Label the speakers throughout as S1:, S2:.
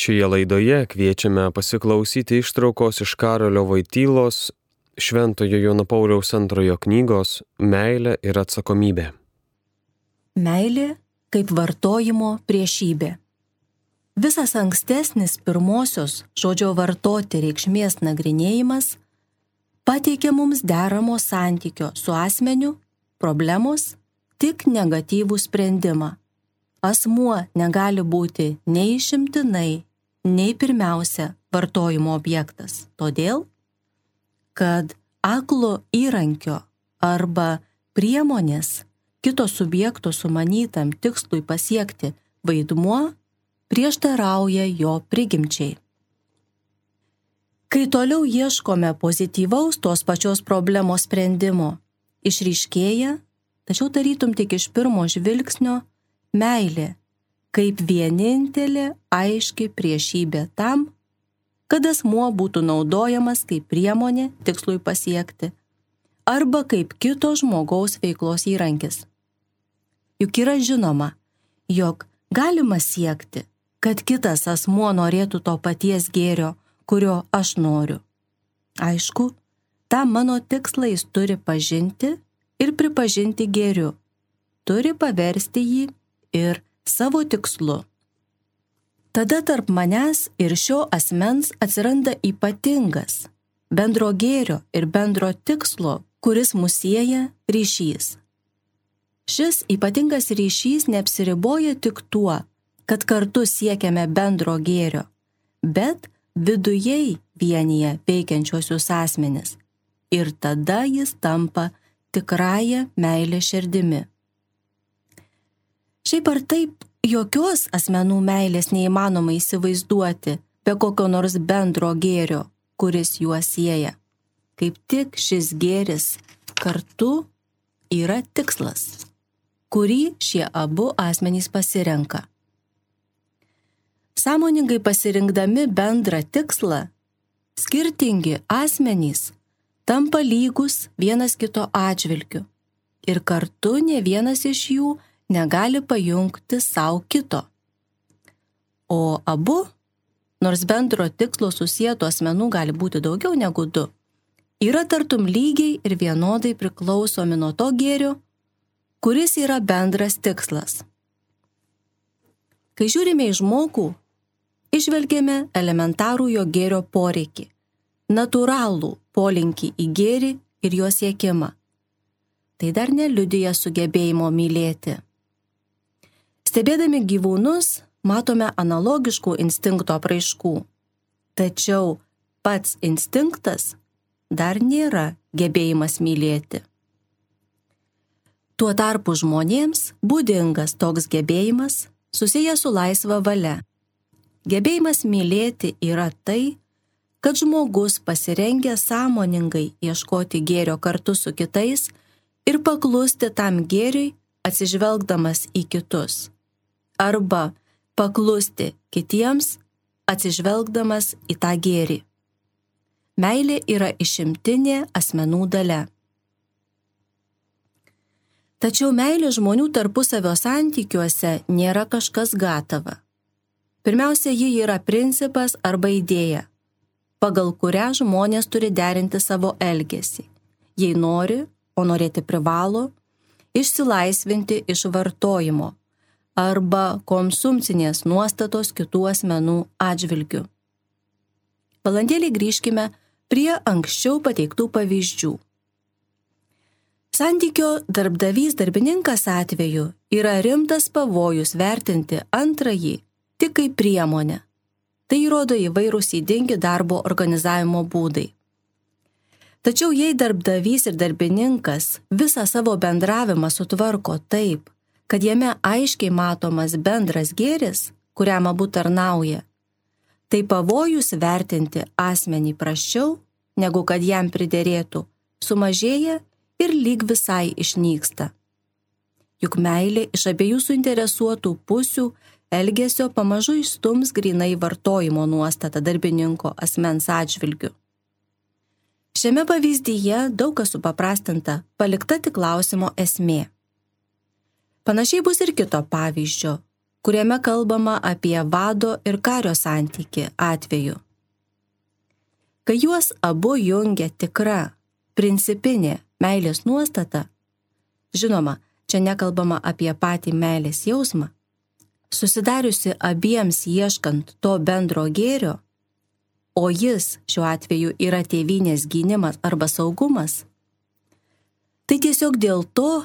S1: Šioje laidoje kviečiame pasiklausyti ištraukos iš Karolio Vaitylos Šventojo Jono Pauliaus antrojo knygos Meilė ir atsakomybė.
S2: Meilė kaip vartojimo priešybė. Visas ankstesnis pirmosios žodžio vartoti reikšmės nagrinėjimas pateikia mums deramo santykio su asmeniu, problemos, tik negatyvų sprendimą asmuo negali būti nei išimtinai, nei pirmiausia vartojimo objektas. Todėl, kad aklo įrankio arba priemonės kito subjekto sumanytam tikslui pasiekti vaidmuo prieštarauja jo prigimčiai. Kai toliau ieškome pozityvaus tos pačios problemos sprendimo, išryškėja, tačiau tarytum tik iš pirmo žvilgsnio, meilė kaip vienintelė aiški priešybė tam, kad asmuo būtų naudojamas kaip priemonė tikslui pasiekti arba kaip kito žmogaus veiklos įrankis. Juk yra žinoma, jog galima siekti, kad kitas asmuo norėtų to paties gėrio, kurio aš noriu. Aišku, tą mano tikslą jis turi pažinti ir pripažinti gėriu, turi paversti jį ir savo tikslu. Tada tarp manęs ir šio asmens atsiranda ypatingas bendro gėrio ir bendro tikslo, kuris mus sieja ryšys. Šis ypatingas ryšys neapsiriboja tik tuo, kad kartu siekiame bendro gėrio, bet vidujei vienyje veikiančiosius asmenis. Ir tada jis tampa tikrąją meilę širdimi. Šiaip ar taip, jokios asmenų meilės neįmanoma įsivaizduoti be kokio nors bendro gėrio, kuris juos sieja. Kaip tik šis gėris kartu yra tikslas, kurį šie abu asmenys pasirenka. Sąmoningai pasirinkdami bendrą tikslą, skirtingi asmenys tampa lygus vienas kito atžvilgiu ir kartu ne vienas iš jų negali pajungti savo kito. O abu, nors bendro tikslo susijęto asmenų gali būti daugiau negu du, yra tartum lygiai ir vienodai priklausomi nuo to gėrio, kuris yra bendras tikslas. Kai žiūrime į žmogų, išvelgėme elementarų jo gėrio poreikį, natūralų polinkį į gėrį ir jo siekimą. Tai dar neliudija sugebėjimo mylėti. Stebėdami gyvūnus matome analogiškų instinkto apraiškų. Tačiau pats instinktas dar nėra gebėjimas mylėti. Tuo tarpu žmonėms būdingas toks gebėjimas susijęs su laisva valia. Gebėjimas mylėti yra tai, kad žmogus pasirengia sąmoningai ieškoti gėrio kartu su kitais ir paklusti tam gėriui atsižvelgdamas į kitus arba paklusti kitiems, atsižvelgdamas į tą gėrį. Meilė yra išimtinė asmenų dalė. Tačiau meilė žmonių tarpusavio santykiuose nėra kažkas gatava. Pirmiausia, ji yra principas arba idėja, pagal kurią žmonės turi derinti savo elgesį. Jei nori, o norėti privalo, išsilaisvinti iš vartojimo, arba konsumcinės nuostatos kitų asmenų atžvilgių. Valandėlį grįžkime prie anksčiau pateiktų pavyzdžių. Santykio darbdavys darbininkas atveju yra rimtas pavojus vertinti antrąjį tik kaip priemonę. Tai įrodo įvairūs įdingi darbo organizavimo būdai. Tačiau jei darbdavys ir darbininkas visą savo bendravimą sutvarko taip, kad jame aiškiai matomas bendras gėris, kuriam abu tarnauja, tai pavojus vertinti asmenį prašiau, negu kad jam priderėtų, sumažėja ir lyg visai išnyksta. Juk meilė iš abiejų suinteresuotų pusių elgesio pamažu išstums grinai vartojimo nuostatą darbininko asmens atžvilgiu. Šiame pavyzdyje daug kas supaprastinta, palikta tik klausimo esmė. Panašiai bus ir kito pavyzdžio, kuriame kalbama apie vado ir kario santyki atveju. Kai juos abu jungia tikra, principinė meilės nuostata, žinoma, čia nekalbama apie patį meilės jausmą, susidariusi abiems ieškant to bendro gėrio, o jis šiuo atveju yra tėvynės gynimas arba saugumas, tai tiesiog dėl to,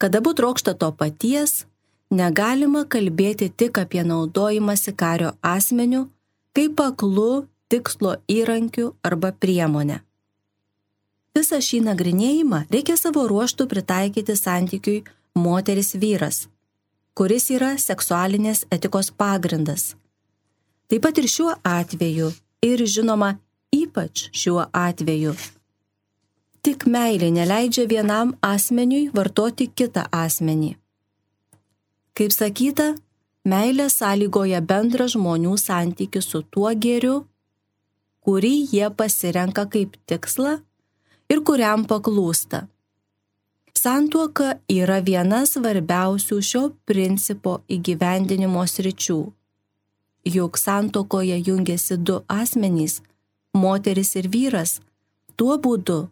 S2: kad abu trokšta to paties, negalima kalbėti tik apie naudojimąsi kario asmeniu kaip aklų tikslo įrankiu arba priemonę. Visą šį nagrinėjimą reikia savo ruoštų pritaikyti santykiui moteris vyras, kuris yra seksualinės etikos pagrindas. Taip pat ir šiuo atveju, ir žinoma, ypač šiuo atveju. Tik meilė neleidžia vienam asmeniui vartoti kitą asmenį. Kaip sakyta, meilė sąlygoja bendrą žmonių santykių su tuo gėriu, kurį jie pasirenka kaip tikslą ir kuriam paklūsta. Santuoka yra viena svarbiausių šio principo įgyvendinimo sričių. Juk santokoje jungiasi du asmenys - moteris ir vyras - tuo būdu,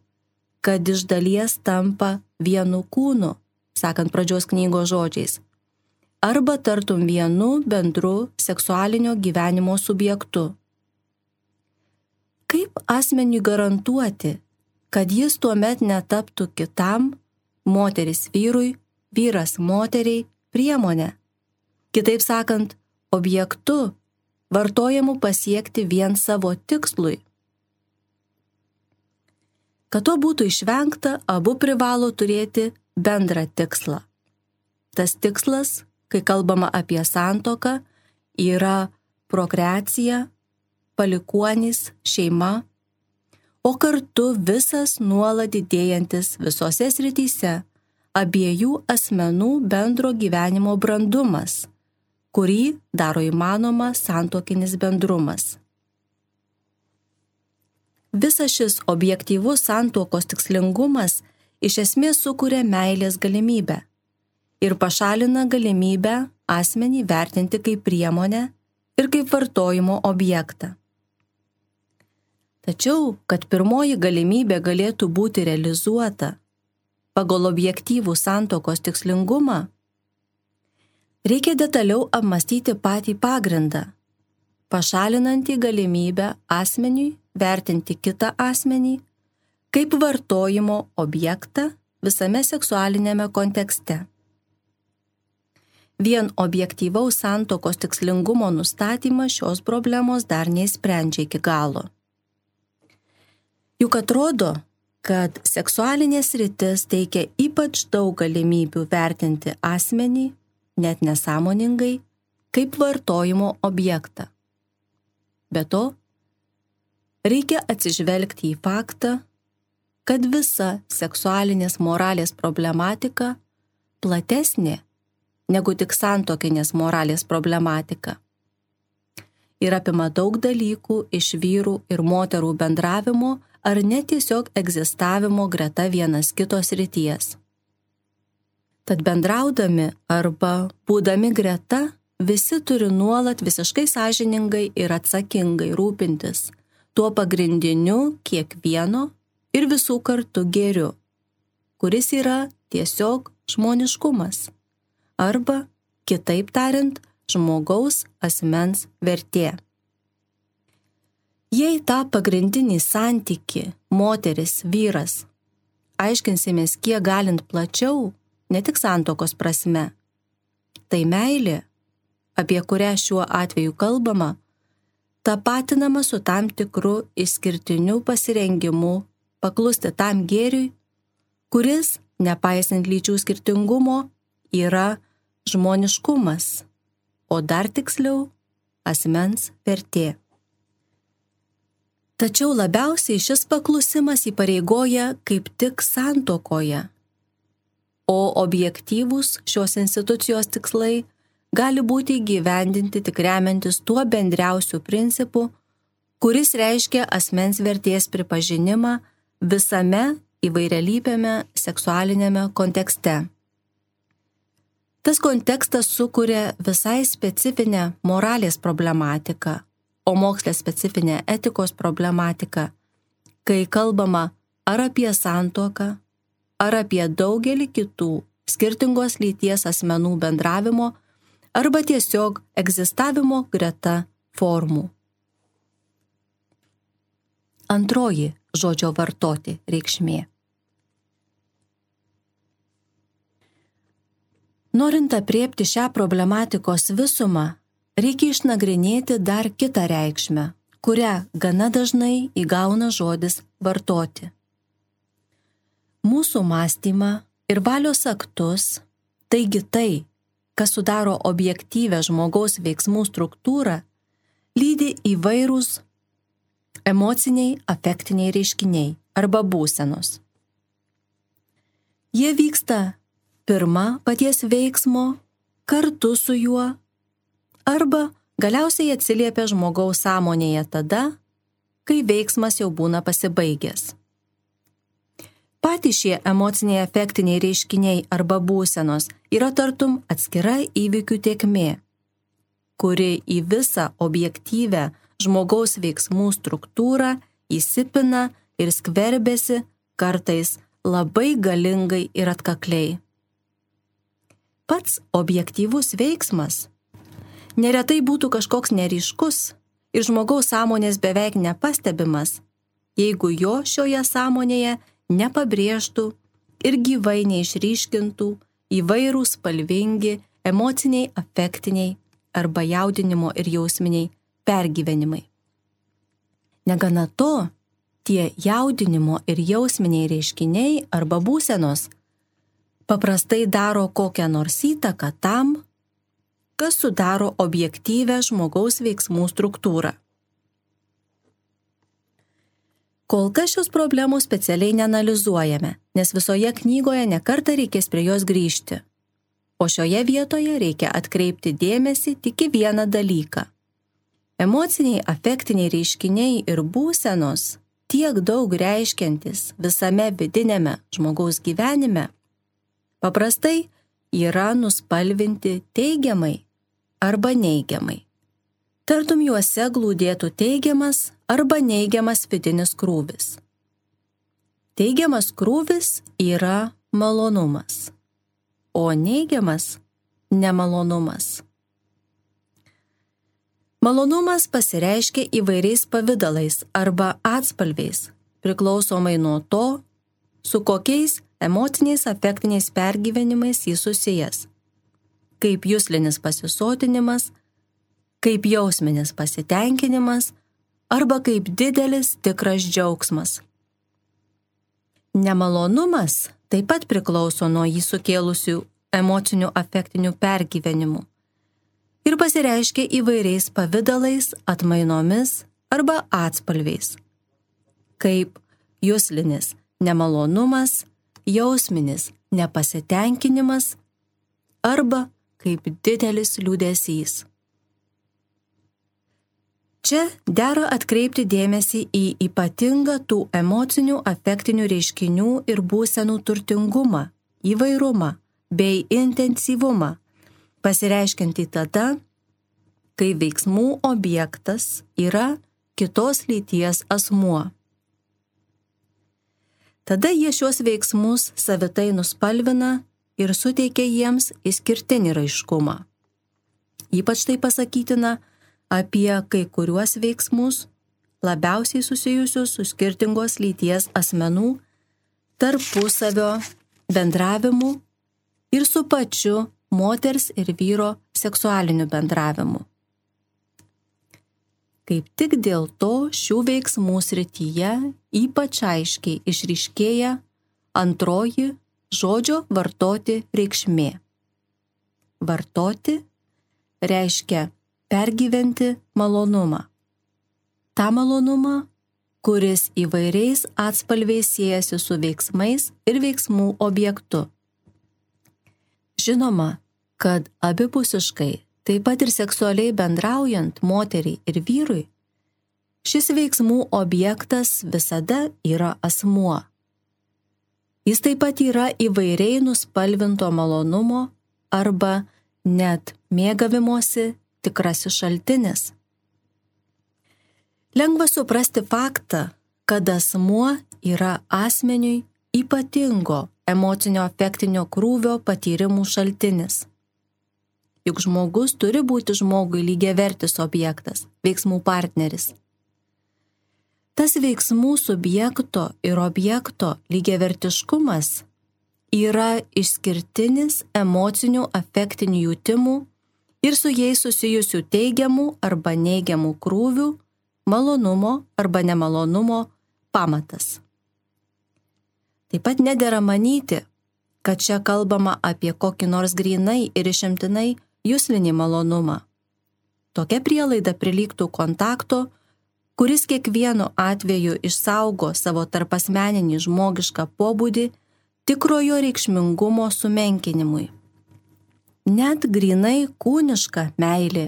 S2: kad iš dalies tampa vienu kūnu, sakant pradžios knygos žodžiais arba tartum vienu bendru seksualinio gyvenimo subjektu. Kaip asmeniui garantuoti, kad jis tuo met netaptų kitam, moteris vyrui, vyras moteriai, priemonė? Kitaip sakant, objektu, vartojamu pasiekti vien savo tikslui. Kad to būtų išvengta, abu privalo turėti bendrą tikslą. Tas tikslas kai kalbama apie santoką, yra prokreacija, palikuonys, šeima, o kartu visas nuolat didėjantis visose srityse abiejų asmenų bendro gyvenimo brandumas, kurį daro įmanoma santokinis bendrumas. Visas šis objektyvus santuokos tikslingumas iš esmės sukuria meilės galimybę ir pašalina galimybę asmenį vertinti kaip priemonę ir kaip vartojimo objektą. Tačiau, kad pirmoji galimybė galėtų būti realizuota pagal objektyvų santokos tikslingumą, reikia detaliau apmastyti patį pagrindą, pašalinantį galimybę asmeniui vertinti kitą asmenį kaip vartojimo objektą visame seksualinėme kontekste. Vien objektyvaus santokos tikslingumo nustatymas šios problemos dar neįsprendžia iki galo. Juk atrodo, kad seksualinės rytis teikia ypač daug galimybių vertinti asmenį, net nesąmoningai, kaip vartojimo objektą. Be to, reikia atsižvelgti į faktą, kad visa seksualinės moralės problematika platesnė negu tik santokinės moralės problematika. Ir apima daug dalykų iš vyrų ir moterų bendravimo ar net tiesiog egzistavimo greta vienas kitos ryties. Tad bendraudami arba būdami greta, visi turi nuolat visiškai sąžiningai ir atsakingai rūpintis tuo pagrindiniu kiekvieno ir visų kartu geriu, kuris yra tiesiog žmoniškumas arba, kitaip tariant, žmogaus asmens vertė. Jei tą pagrindinį santyki moteris, vyras aiškinsimės kiek galint plačiau, ne tik santokos prasme, tai meilė, apie kurią šiuo atveju kalbama, tapatinama su tam tikru išskirtiniu pasirengimu paklusti tam gėriui, kuris, nepaisant lyčių skirtingumo, yra žmoniškumas, o dar tiksliau - asmens vertė. Tačiau labiausiai šis paklusimas įpareigoja kaip tik santokoje, o objektyvūs šios institucijos tikslai gali būti įgyvendinti tik remiantis tuo bendriausiu principu, kuris reiškia asmens vertės pripažinimą visame įvairialypiame seksualinėme kontekste. Tas kontekstas sukuria visai specifinę moralės problematiką, o mokslė specifinę etikos problematiką, kai kalbama ar apie santoką, ar apie daugelį kitų skirtingos lyties asmenų bendravimo arba tiesiog egzistavimo greta formų. Antroji žodžio vartoti reikšmė. Norint apriepti šią problematikos visumą, reikia išnagrinėti dar kitą reikšmę, kurią gana dažnai įgauna žodis vartoti. Mūsų mąstymą ir valios aktus, taigi tai, kas sudaro objektyvę žmogaus veiksmų struktūrą, lydi įvairūs emociniai, afektiniai reiškiniai arba būsenos. Jie vyksta pirma paties veiksmo, kartu su juo, arba galiausiai atsiliepia žmogaus sąmonėje tada, kai veiksmas jau būna pasibaigęs. Patys šie emociniai efektiniai reiškiniai arba būsenos yra tartum atskira įvykių tiekmė, kuri į visą objektyvę žmogaus veiksmų struktūrą įsipina ir skverbėsi kartais labai galingai ir atkakliai. Pats objektyvus veiksmas neretai būtų kažkoks neryškus ir žmogaus sąmonės beveik nepastebimas, jeigu jo šioje sąmonėje nepabrėžtų ir gyvai neišryškintų įvairūs spalvingi emociniai, afektiniai arba jaudinimo ir jausminiai pergyvenimai. Negana to, tie jaudinimo ir jausminiai reiškiniai arba būsenos paprastai daro kokią nors įtaką tam, kas sudaro objektyvę žmogaus veiksmų struktūrą. Kol kas šios problemos specialiai neanalizuojame, nes visoje knygoje nekarta reikės prie jos grįžti. O šioje vietoje reikia atkreipti dėmesį tik į vieną dalyką. Emociniai, afektiniai reiškiniai ir būsenos, tiek daug reiškiantis visame vidinėme žmogaus gyvenime, paprastai yra nuspalvinti teigiamai arba neigiamai. Tartum juose glūdėtų teigiamas arba neigiamas vidinis krūvis. Teigiamas krūvis yra malonumas, o neigiamas nemalonumas. Malonumas pasireiškia įvairiais pavydalais arba atspalviais, priklausomai nuo to, su kokiais emociniais afektiniais pergyvenimais jis susijęs. Kaip jūslinis pasisotinimas, kaip jausminis pasitenkinimas arba kaip didelis tikras džiaugsmas. Nemalonumas taip pat priklauso nuo jį sukėlusių emocinių afektinių pergyvenimų ir pasireiškia įvairiais pavydalais, atmainomis arba atspalviais. Kaip jūslinis nemalonumas, jausminis nepasitenkinimas arba kaip didelis liūdėsys. Čia dera atkreipti dėmesį į ypatingą tų emocinių afektinių reiškinių ir būsenų turtingumą, įvairumą bei intensyvumą, pasireiškiantį tada, kai veiksmų objektas yra kitos lyties asmuo. Tada jie šios veiksmus savitai nuspalvina ir suteikia jiems išskirtinį raiškumą. Ypač tai pasakytina apie kai kuriuos veiksmus labiausiai susijusius su skirtingos lyties asmenų tarpusavio bendravimu ir su pačiu moters ir vyro seksualiniu bendravimu. Kaip tik dėl to šių veiksmų srityje ypač aiškiai išryškėja antroji žodžio vartoti reikšmė. Vartoti reiškia pergyventi malonumą. Ta malonumą, kuris įvairiais atspalviais siejasi su veiksmais ir veiksmų objektu. Žinoma, kad abipusiškai Taip pat ir seksualiai bendraujant moteriai ir vyrui, šis veiksmų objektas visada yra asmuo. Jis taip pat yra įvairiai nuspalvinto malonumo arba net mėgavimosi tikrasis šaltinis. Lengva suprasti faktą, kad asmuo yra asmeniui ypatingo emocinio afektinio krūvio patyrimų šaltinis. Juk žmogus turi būti žmogui lygiavertis objektas, veiksmų partneris. Tas veiksmų subjekto ir objekto lygiavertiškumas yra išskirtinis emocinių afektinių jūtimų ir su jais susijusių teigiamų arba neigiamų krūvių, malonumo arba nemalonumo pamatas. Taip pat nedėra manyti, kad čia kalbama apie kokį nors grinai ir išimtinai jūslinį malonumą. Tokia prielaida prilygtų kontakto, kuris kiekvienu atveju išsaugo savo tarpasmeninį žmogišką pobūdį tikrojo reikšmingumo sumenkinimui. Net grinai kūniška meilė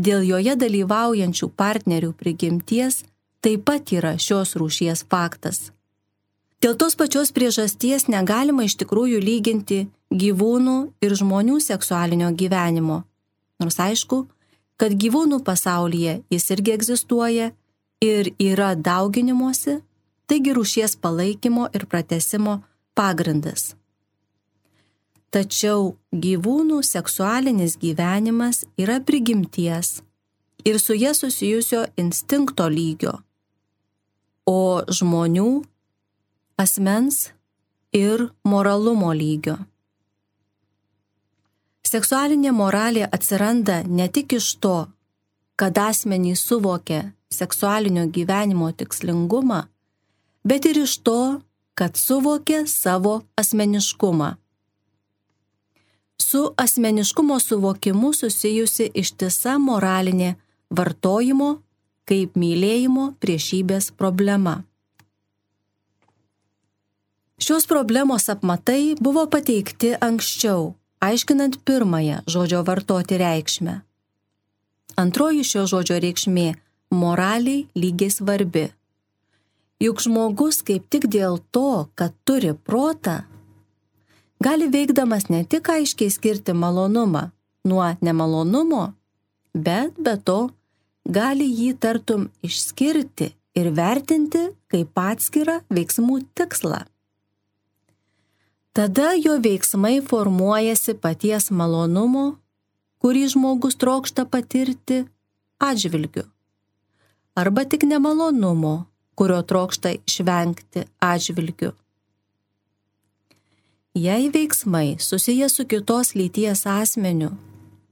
S2: dėl joje dalyvaujančių partnerių prigimties taip pat yra šios rūšies faktas. Dėl tos pačios priežasties negalima iš tikrųjų lyginti gyvūnų ir žmonių seksualinio gyvenimo. Nors aišku, kad gyvūnų pasaulyje jis irgi egzistuoja ir yra dauginimuose, taigi rūšies palaikymo ir pratesimo pagrindas. Tačiau gyvūnų seksualinis gyvenimas yra prigimties ir su jie susijusio instinkto lygio, o žmonių asmens ir moralumo lygio. Seksualinė moralė atsiranda ne tik iš to, kad asmenys suvokia seksualinio gyvenimo tikslingumą, bet ir iš to, kad suvokia savo asmeniškumą su asmeniškumo suvokimu susijusi ištisa moralinė vartojimo kaip mylėjimo priešybės problema. Šios problemos apmatai buvo pateikti anksčiau, aiškinant pirmąją žodžio vartoti reikšmę. Antroji šio žodžio reikšmė - moraliai lygiai svarbi. Juk žmogus kaip tik dėl to, kad turi protą, gali veikdamas ne tik aiškiai skirti malonumą nuo nemalonumo, bet be to gali jį tartum išskirti ir vertinti kaip atskirą veiksmų tikslą. Tada jo veiksmai formuojasi paties malonumo, kurį žmogus trokšta patirti atžvilgiu, arba tik nemalonumo, kurio trokšta išvengti atžvilgiu. Jei veiksmai susiję su kitos lyties asmeniu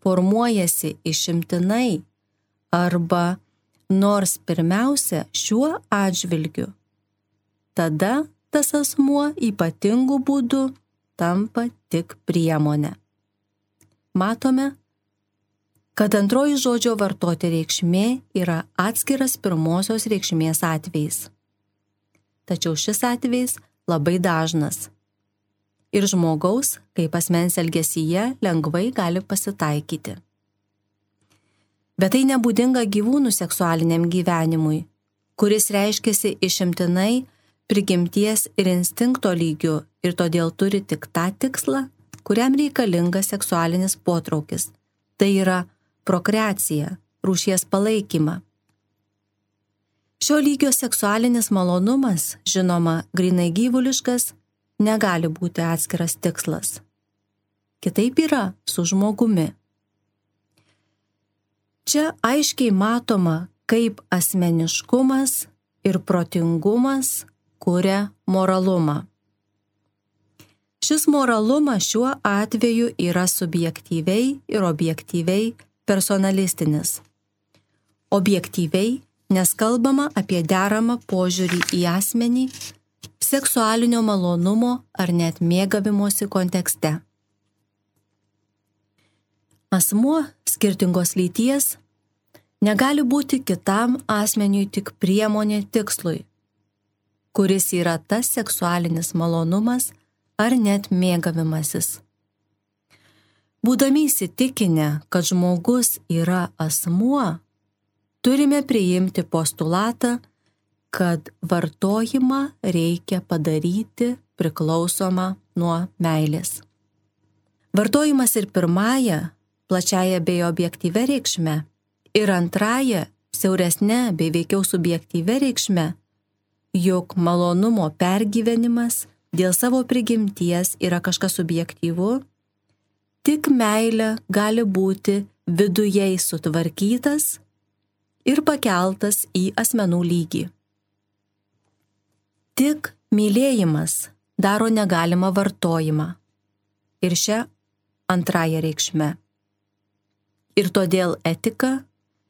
S2: formuojasi išimtinai arba nors pirmiausia šiuo atžvilgiu, tada tas asmuo ypatingų būdų tampa tik priemonė. Matome, kad antroji žodžio vartoti reikšmė yra atskiras pirmosios reikšmės atvejs. Tačiau šis atvejs labai dažnas ir žmogaus kaip asmens elgesyje lengvai gali pasitaikyti. Bet tai nebūdinga gyvūnų seksualiniam gyvenimui, kuris reiškiasi išimtinai prigimties ir instinkto lygiu ir todėl turi tik tą tikslą, kuriam reikalingas seksualinis potraukis. Tai yra prokreacija, rūšies palaikymą. Šio lygio seksualinis malonumas, žinoma, grinai gyvuliškas, negali būti atskiras tikslas. Kitaip yra su žmogumi. Čia aiškiai matoma, kaip asmeniškumas ir protingumas kuria moralumą. Šis moralumas šiuo atveju yra subjektyviai ir objektyviai personalistinis. Objektyviai, nes kalbama apie deramą požiūrį į asmenį seksualinio malonumo ar net mėgavimosi kontekste. Asmuo skirtingos lyties negali būti kitam asmeniui tik priemonė tikslui, kuris yra tas seksualinis malonumas ar net mėgavimasis. Būdami įsitikinę, kad žmogus yra asmuo, turime priimti postulatą, kad vartojimą reikia padaryti priklausomą nuo meilės. Vartojimas ir pirmąją, plačiaja bei objektyvę reikšmę, ir antrąją, siauresnė bei veikiau subjektyvę reikšmę, jog malonumo pergyvenimas dėl savo prigimties yra kažkas subjektyvu, tik meilė gali būti viduje sutvarkytas ir pakeltas į asmenų lygį. Tik mylėjimas daro negalimą vartojimą. Ir šią antrąją reikšmę. Ir todėl etika,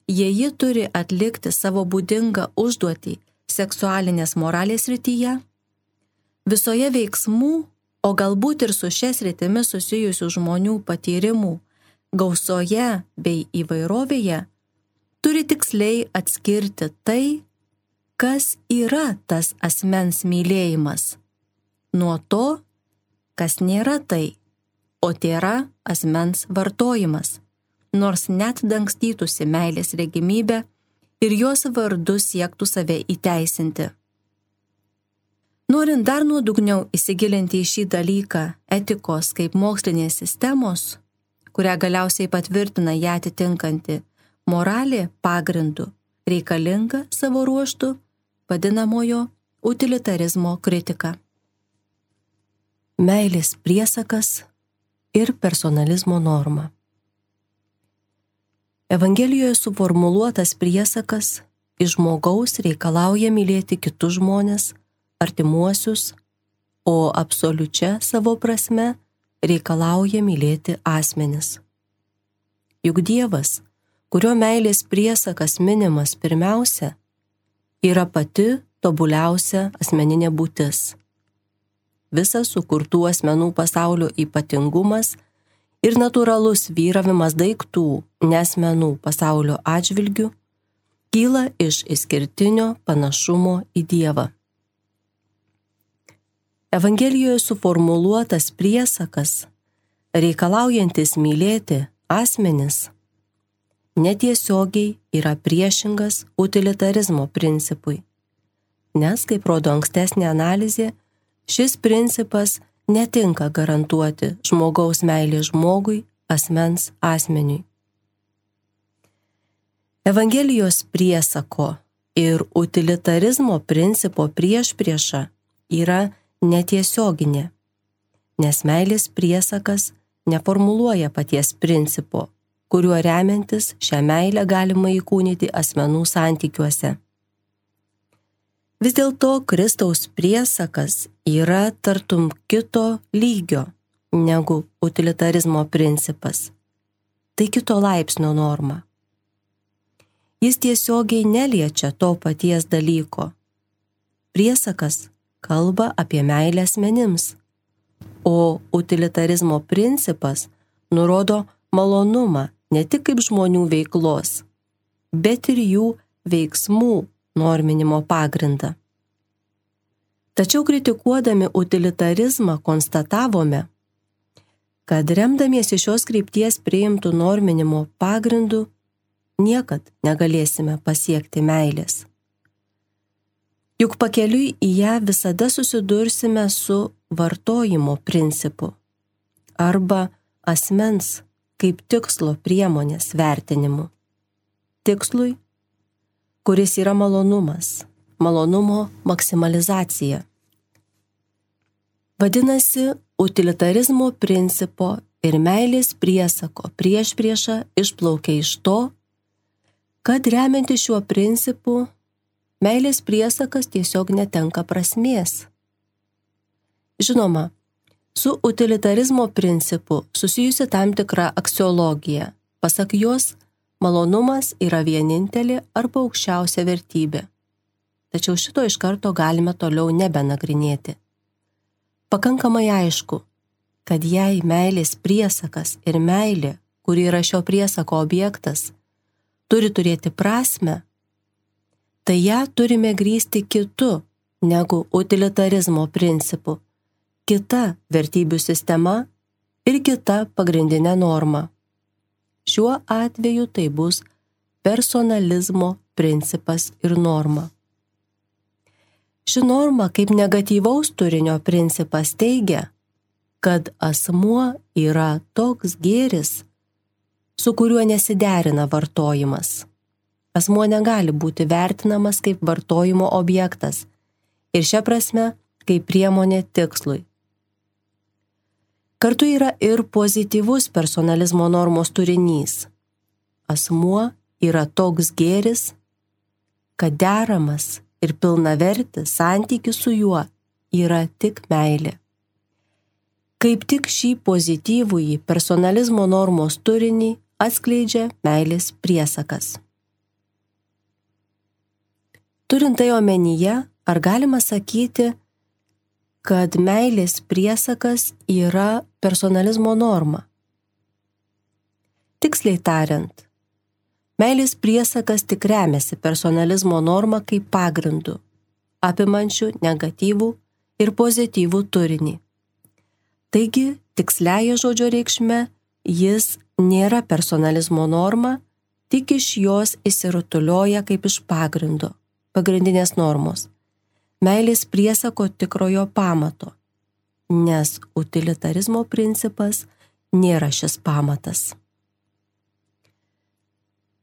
S2: jei ji turi atlikti savo būdingą užduotį seksualinės moralės rytyje, visoje veiksmų, o galbūt ir su šias rytimi susijusių žmonių patyrimų gausoje bei įvairovėje, turi tiksliai atskirti tai, kas yra tas asmens mylėjimas, nuo to, kas nėra tai, o tai yra asmens vartojimas, nors net dangstytųsi meilės regimybė ir jos vardu siektų save įteisinti. Norint dar nuodugniau įsigilinti į šį dalyką etikos kaip mokslinės sistemos, kurią galiausiai patvirtina ją atitinkanti moralė pagrindu, reikalinga savo ruoštų vadinamojo utilitarizmo kritika. Meilės priesakas ir personalizmo norma. Evangelijoje suformuluotas priesakas iš žmogaus reikalauja mylėti kitus žmonės, artimuosius, o absoliučia savo prasme reikalauja mylėti asmenis. Juk Dievas, kurio meilės priesakas minimas pirmiausia, yra pati tobuliausia asmeninė būtis. Visas sukurtų asmenų pasaulio ypatingumas ir natūralus vyravimas daiktų, nesmenų pasaulio atžvilgių kyla iš išskirtinio panašumo į Dievą. Evangelijoje suformuluotas priesakas, reikalaujantis mylėti asmenis, netiesiogiai yra priešingas utilitarizmo principui. Nes, kaip rodo ankstesnė analizė, šis principas netinka garantuoti žmogaus meilė žmogui, asmens asmeniui. Evangelijos priesako ir utilitarizmo principo prieš priešą yra netiesioginė, nes meilės priesakas neformuluoja paties principo, kuriuo remiantis šią meilę galima įkūnyti asmenų santykiuose. Vis dėlto Kristaus priesakas yra tartum kito lygio negu utilitarizmo principas. Tai kito laipsnio norma. Jis tiesiogiai neliečia to paties dalyko. Priesakas kalba apie meilę asmenims, o utilitarizmo principas nurodo malonumą ne tik kaip žmonių veiklos, bet ir jų veiksmų norminimo pagrindą. Tačiau kritikuodami utilitarizmą konstatavome, kad remdamiesi šios krypties priimtų norminimo pagrindu niekad negalėsime pasiekti meilės. Juk pakeliui į ją visada susidursime su vartojimo principu arba asmens kaip tikslo priemonės vertinimu. Tikslui, kuris yra malonumas, malonumo maksimalizacija. Vadinasi, utilitarizmo principo ir meilės priesako prieš priešą išplaukia iš to, kad remianti šiuo principu meilės priesakas tiesiog netenka prasmės. Žinoma, su utilitarizmo principu susijusi tam tikra aksiologija. Pasak jos, malonumas yra vienintelė arba aukščiausia vertybė. Tačiau šito iš karto galime toliau nebenagrinėti. Pakankamai aišku, kad jei meilės priesakas ir meilė, kuri yra šio priesako objektas, turi turėti prasme, tai ją turime grįsti kitu negu utilitarizmo principu, kita vertybių sistema ir kita pagrindinė norma. Šiuo atveju tai bus personalizmo principas ir norma. Ši norma kaip negatyvaus turinio principas teigia, kad asmuo yra toks gėris, su kuriuo nesiderina vartojimas. Asmuo negali būti vertinamas kaip vartojimo objektas ir šia prasme kaip priemonė tikslui. Kartu yra ir pozityvus personalizmo normos turinys. Asmuo yra toks gėris, kad deramas ir pilnavertis santykis su juo yra tik meilė. Kaip tik šį pozityvųjį personalizmo normos turinį atskleidžia meilės priesakas. Turint tai omenyje, ar galima sakyti, kad meilės priesakas yra personalizmo norma? Tiksliai tariant, meilės priesakas tik remiasi personalizmo norma kaip pagrindu, apimančių negatyvų ir pozityvų turinį. Taigi, tiksliaja žodžio reikšme, jis nėra personalizmo norma, tik iš jos įsirutulioja kaip iš pagrindo, pagrindinės normos. Meilės priesako tikrojo pamato, nes utilitarizmo principas nėra šis pamatas.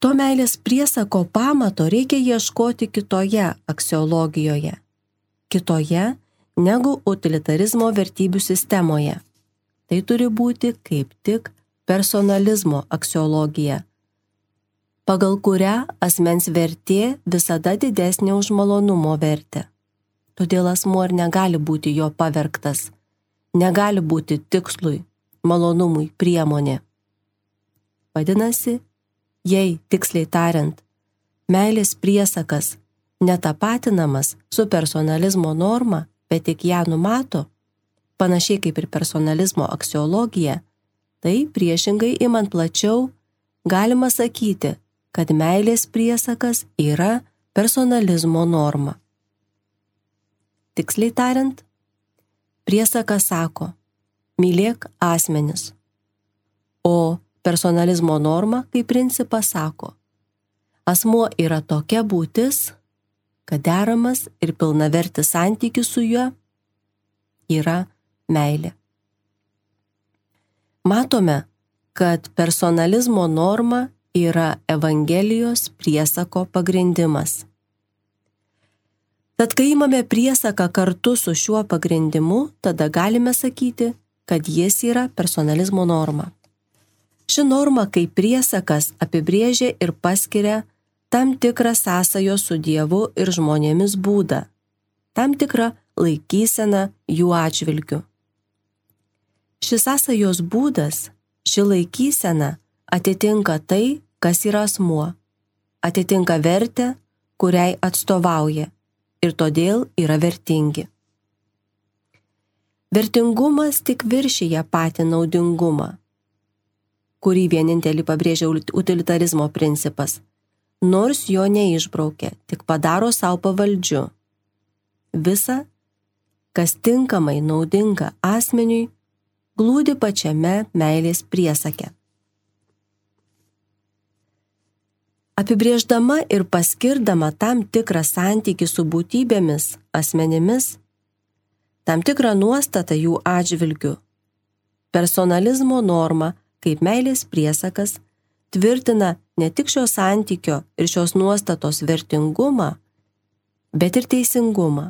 S2: To meilės priesako pamato reikia ieškoti kitoje aksiologijoje, kitoje negu utilitarizmo vertybių sistemoje. Tai turi būti kaip tik personalizmo aksiologija, pagal kurią asmens vertė visada didesnė už malonumo vertę. Todėl asmuo ir negali būti jo pavergtas, negali būti tikslui, malonumui priemonė. Vadinasi, jei tiksliai tariant, meilės priesakas netapatinamas su personalizmo norma, bet tik ją numato, panašiai kaip ir personalizmo aksiologija, tai priešingai imant plačiau, galima sakyti, kad meilės priesakas yra personalizmo norma. Tiksliai tariant, priesakas sako, mylėk asmenis, o personalizmo norma kaip principas sako, asmuo yra tokia būtis, kad deramas ir pilnavertis santykis su juo yra meilė. Matome, kad personalizmo norma yra Evangelijos priesako pagrindimas. Tad kai imame priesaką kartu su šiuo pagrindimu, tada galime sakyti, kad jis yra personalizmo norma. Ši norma kaip priesakas apibrėžia ir paskiria tam tikrą sąsajo su Dievu ir žmonėmis būdą, tam tikrą laikyseną jų atžvilgių. Šis sąsajos būdas, ši laikysena atitinka tai, kas yra asmuo, atitinka vertę, kuriai atstovauja ir todėl yra vertingi. Vertingumas tik viršyje patį naudingumą, kurį vienintelį pabrėžia utilitarizmo principas nors jo neišbraukia, tik padaro savo pavaldžiu. Visa, kas tinkamai naudinga asmeniui, glūdi pačiame meilės priesake. Apibrėždama ir paskirdama tam tikrą santykį su būtybėmis, asmenimis, tam tikrą nuostatą jų atžvilgių, personalizmo norma kaip meilės priesakas tvirtina ne tik šio santykio ir šios nuostatos vertingumą, bet ir teisingumą.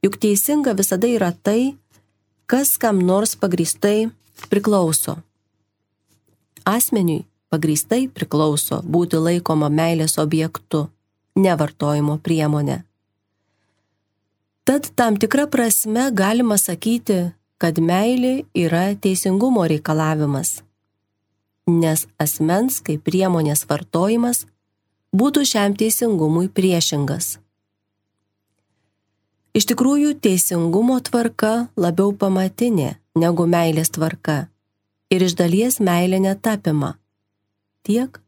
S2: Juk teisinga visada yra tai, kas kam nors pagristai priklauso. Asmeniui pagristai priklauso būti laikoma meilės objektu, nevartojimo priemonė. Tad tam tikra prasme galima sakyti, kad meilė yra teisingumo reikalavimas nes asmens kaip priemonės vartojimas būtų šiam teisingumui priešingas. Iš tikrųjų, teisingumo tvarka labiau pamatinė negu meilės tvarka ir iš dalies meilė netapima. Tiek,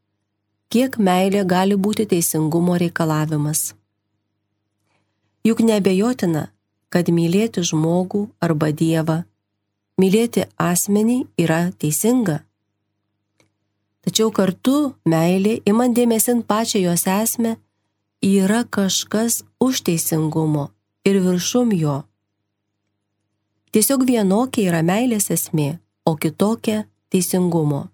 S2: kiek meilė gali būti teisingumo reikalavimas. Juk nebejotina, kad mylėti žmogų arba Dievą, mylėti asmenį yra teisinga Tačiau kartu meilė, imant dėmesin pačią jos esmę, yra kažkas už teisingumo ir viršum jo. Tiesiog vienokia yra meilės esmė, o kitokia teisingumo.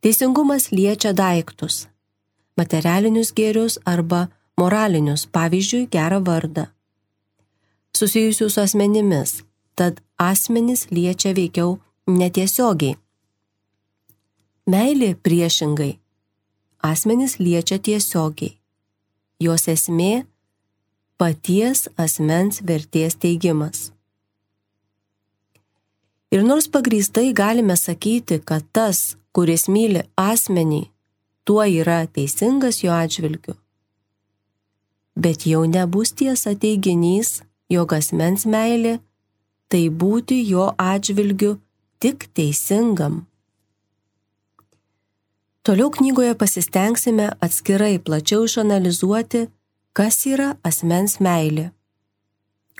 S2: Teisingumas liečia daiktus - materialinius gėrius arba moralinius, pavyzdžiui, gerą vardą. Susijusius su asmenimis, tad asmenys liečia veikiau netiesiogiai. Meilė priešingai. Asmenys liečia tiesiogiai. Jos esmė - paties asmens vertės teigimas. Ir nors pagrįstai galime sakyti, kad tas, kuris myli asmenį, tuo yra teisingas jo atžvilgiu. Bet jau nebus tiesa teiginys, jog asmens meilė tai būti jo atžvilgiu tik teisingam. Toliau knygoje pasistengsime atskirai plačiau išanalizuoti, kas yra asmens meilė.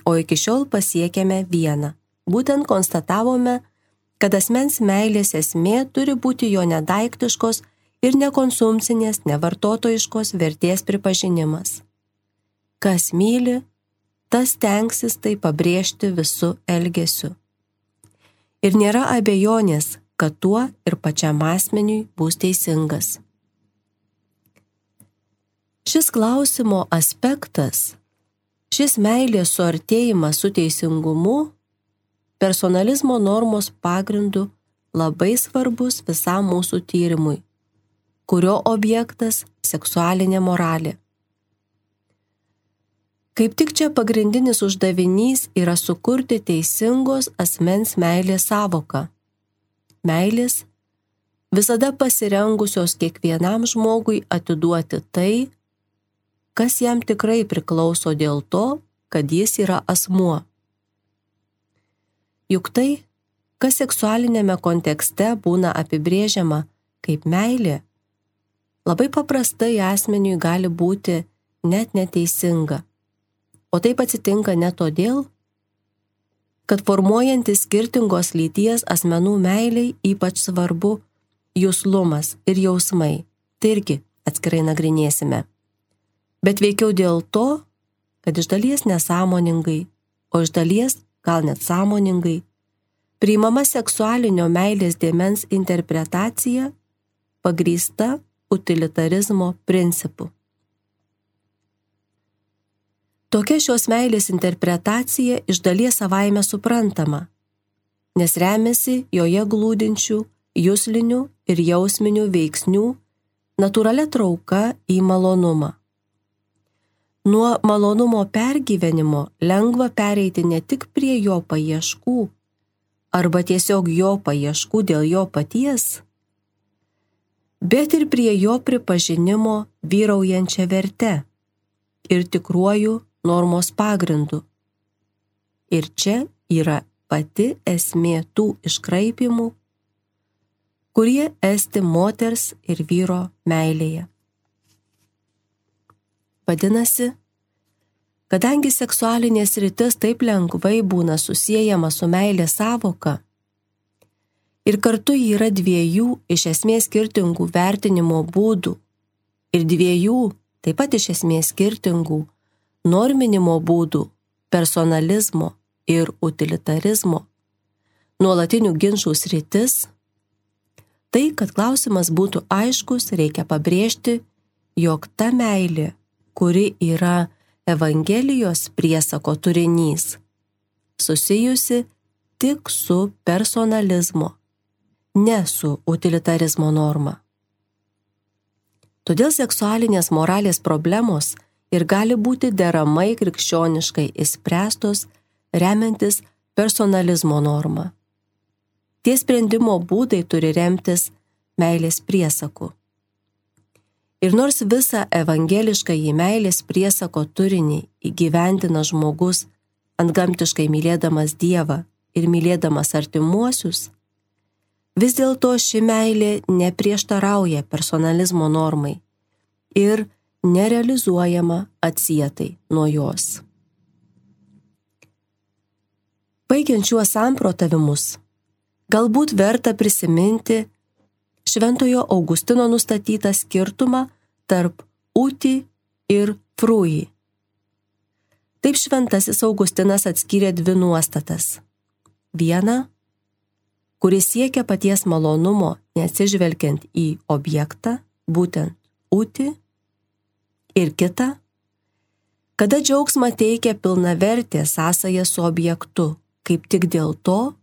S2: O iki šiol pasiekėme vieną. Būtent konstatavome, kad asmens meilės esmė turi būti jo nedaiktiškos ir nekonsumcinės, nevartotojiškos vertės pripažinimas. Kas myli, tas tenksis tai pabrėžti visų elgesiu. Ir nėra abejonės, kad tuo ir pačiam asmeniui bus teisingas. Šis klausimo aspektas, šis meilės suartėjimas su teisingumu personalizmo normos pagrindu labai svarbus visam mūsų tyrimui, kurio objektas - seksualinė moralė. Kaip tik čia pagrindinis uždavinys yra sukurti teisingos asmens meilės savoką. Meilės visada pasirengusios kiekvienam žmogui atiduoti tai, kas jam tikrai priklauso dėl to, kad jis yra asmuo. Juk tai, kas seksualinėme kontekste būna apibrėžiama kaip meilė, labai paprastai asmeniui gali būti net neteisinga. O taip atsitinka ne todėl, kad formuojantis skirtingos lyties asmenų meiliai ypač svarbu jūslumas ir jausmai. Tai irgi atskirai nagrinėsime. Bet veikiau dėl to, kad iš dalies nesąmoningai, o iš dalies gal net sąmoningai, priimama seksualinio meilės dėmens interpretacija pagrįsta utilitarizmo principu. Tokia šios meilės interpretacija iš dalies savaime suprantama, nes remiasi joje glūdinčių jūslinių ir jausminių veiksnių natūralia trauka į malonumą. Nuo malonumo pergyvenimo lengva pereiti ne tik prie jo paieškų arba tiesiog jo paieškų dėl jo paties, bet ir prie jo pripažinimo vyraujančia verte ir tikruoju normos pagrindu. Ir čia yra pati esmė tų iškraipimų, kurie esti moters ir vyro meilėje. Vadinasi, kadangi seksualinės rytis taip lengvai būna susijęjama su meilė savoka ir kartu yra dviejų iš esmės skirtingų vertinimo būdų ir dviejų taip pat iš esmės skirtingų norminimo būdų personalizmo ir utilitarizmo nuolatinių ginčių sritis, tai, kad klausimas būtų aiškus, reikia pabrėžti, jog ta meilė kuri yra Evangelijos priesako turinys, susijusi tik su personalizmo, ne su utilitarizmo norma. Todėl seksualinės moralės problemos ir gali būti deramai krikščioniškai įspręstos remiantis personalizmo norma. Tie sprendimo būdai turi remtis meilės priesaku. Ir nors visą evangelišką į meilės priesako turinį įgyvendina žmogus antgamtiškai mylėdamas Dievą ir mylėdamas artimuosius, vis dėlto ši meilė neprieštarauja personalizmo normai ir nerealizuojama atsietai nuo jos. Baigiant šiuos samprotavimus, galbūt verta prisiminti Šventojo Augustino nustatytą skirtumą tarp uti ir frui. Taip šventasis Augustinas atskyrė dvi nuostatas. Viena, kuris siekia paties malonumo, neatsižvelgiant į objektą, būtent ūti, ir kita, kada džiaugsmą teikia pilna vertė sąsaja su objektu, kaip tik dėl to,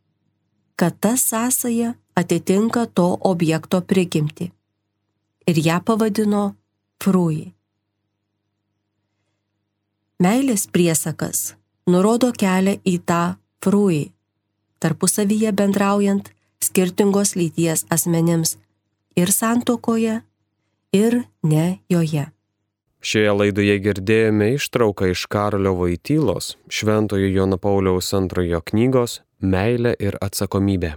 S2: kad ta sąsaja atitinka to objekto prigimti. Ir ją pavadino frui. Meilės priesakas nurodo kelią į tą frui, tarpusavyje bendraujant skirtingos lyties asmenims ir santokoje, ir ne joje.
S1: Šioje laidoje girdėjome ištrauką iš Karolio Vaitylos, Šventojo Jono Pauliaus antrojo knygos Meilė ir atsakomybė.